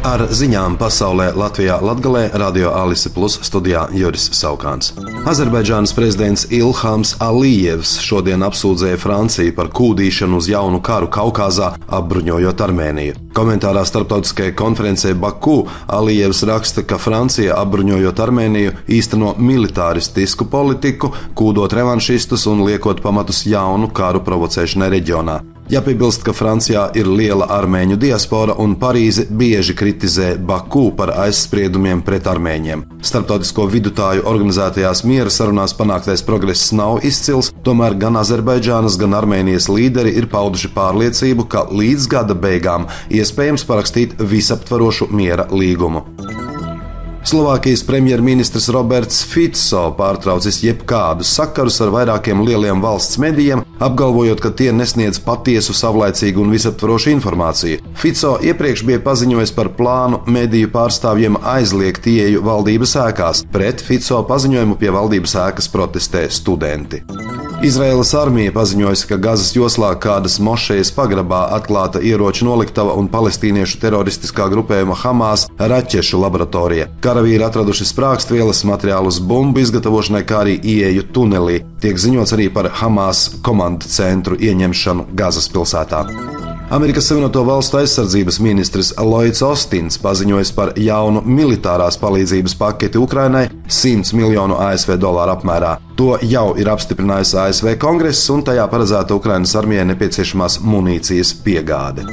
Ar ziņām pasaulē Latvijā Latgalē Radio Alise Plus studijā Juris Saukāns. Azerbaidžānas prezidents Ilhams Alijevs šodien apsūdzēja Franciju par kūdīšanu uz jaunu karu Kaukazā, apbruņojot Armēniju. Komentārā starptautiskajai konferencē Baku Alijevs raksta, ka Francija apbruņojot Armēniju īsteno militāristisku politiku, kūdot revanšistus un liekot pamatus jaunu karu provocēšanai reģionā. Jāpiebilst, ka Francijā ir liela armēņu diaspora un Parīze bieži kritizē Baku par aizspriedumiem pret armēņiem. Starptautisko vidutāju organizētajās miera sarunās panāktais progress nav izcils, tomēr gan Azerbaidžānas, gan Armēnijas līderi ir pauduši pārliecību, ka līdz gada beigām iespējams parakstīt visaptvarošu miera līgumu. Slovākijas premjerministrs Roberts Fico pārtraucis jebkādus sakarus ar vairākiem lieliem valsts medijiem, apgalvojot, ka tie nesniedz patiesu, savlaicīgu un visaptvarošu informāciju. Fico iepriekš bija paziņojis par plānu mediju pārstāvjiem aizliegt ieeju valdības ēkās. Pret Fico paziņojumu pie valdības ēkas protestē studenti. Izraēlas armija paziņojusi, ka Gazas joslā kādas mošejas pagrabā atklāta ieroču noliktava un palestīniešu teroristiskā grupējuma Hamas raķešu laboratorija. Karavīri atraduši sprāgstvielas materiālus bumbu izgatavošanai, kā arī ieeju tunelī. Tiek ziņots arī par Hamas komandu centru ieņemšanu Gazas pilsētā. Amerikas Savienoto Valstu aizsardzības ministrs Lloyds Ostins paziņojis par jaunu militārās palīdzības paketi Ukrainai 100 miljonu ASV dolāru apmērā. To jau ir apstiprinājis ASV kongress, un tajā paredzēta Ukrainas armijai nepieciešamās munīcijas piegāde.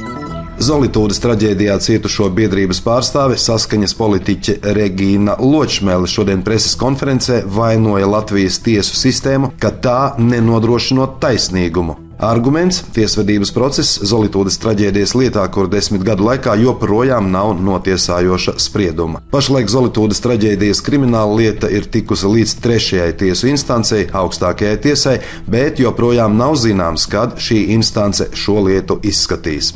Zolītūdas traģēdijā cietušo biedrības pārstāve saskaņas politiķe Regīna Ločmēle šodien preses konferencē vainoja Latvijas tiesu sistēmu, ka tā nenodrošinot taisnīgumu. Arguments - tiesvedības process Zolītūdas traģēdijas lietā, kur desmit gadu laikā joprojām nav notiesājoša sprieduma. Pašlaik Zolītūdas traģēdijas krimināla lieta ir tikusi līdz trešajai tiesu instancei, augstākajai tiesai, bet joprojām nav zināms, kad šī instance šo lietu izskatīs.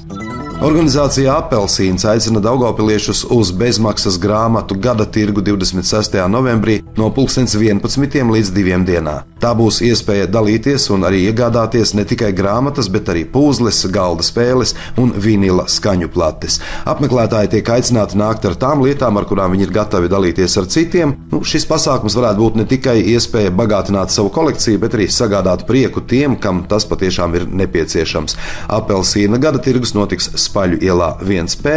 Organizācija Apelsīns aicina Daugopiliešus uz bezmaksas grāmatu gada tirgu 26. novembrī no 11. līdz 2. dienā. Tā būs iespēja dalīties un arī iegādāties ne tikai grāmatas, bet arī puzles, galda spēles un vinila skaņu plates. Apmeklētāji tiek aicināti nākt ar tām lietām, ar kurām viņi ir gatavi dalīties ar citiem. Nu, šis pasākums varētu būt ne tikai iespēja bagātināt savu kolekciju, bet arī sagādāt prieku tiem, kam tas patiešām ir nepieciešams. Apelsīna gada tirgus notiks Spaļu ielā 1P,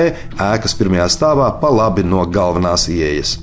ēkas pirmajā stāvā pa labi no galvenās ieejas.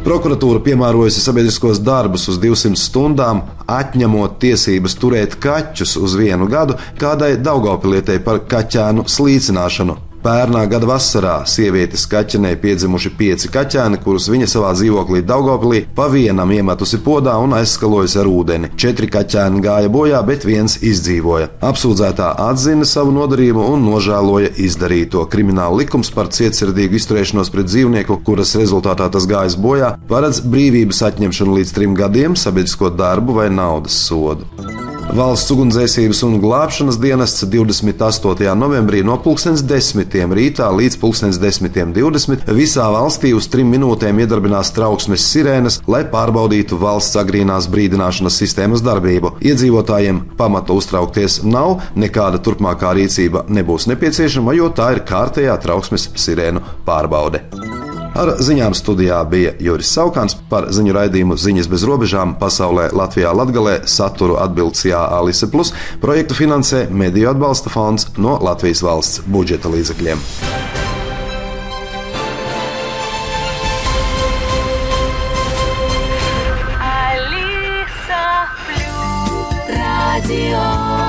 Prokuratūra piemērojusi sabiedriskos darbus uz 200 stundām, atņemot tiesības turēt kaķus uz vienu gadu kādai Daugopilietei par kaķēnu slīcināšanu Pērnā gada vasarā sievietes kaķenei piedzimuši pieci kaķēni, kurus viņa savā dzīvoklī Daugopilī pa vienam iemetusi podā un aizskalojusi ar ūdeni. Četri kaķēni gāja bojā, bet viens izdzīvoja. Apsūdzētā atzina savu nodarījumu un nožēloja izdarīto. Krimināla likums par cietsirdīgu izturēšanos pret dzīvnieku, kuras rezultātā tas gājis bojā, paredz brīvības atņemšanu līdz trim gadiem, sabiedrisko darbu vai naudas sodu. Valsts ugunsdzēsības un glābšanas dienests 28. novembrī no 10.10. rītā līdz 10.20. visā valstī uz trim minūtēm iedarbinās trauksmes sirēnas, lai pārbaudītu valsts agrīnās brīdināšanas sistēmas darbību. Iedzīvotājiem pamata uztraukties nav, nekāda turpmākā rīcība nebūs nepieciešama, jo tā ir kārtējā trauksmes sirēnu pārbaude. Ar ziņām studijā bija Juris Saukants par ziņu raidījumu Ziņas bez robežām pasaulē Latvijā Latgalē saturu atbildsjā Alise Plus. Projektu finansē Mediju atbalsta fonds no Latvijas valsts budžeta līdzekļiem. Radio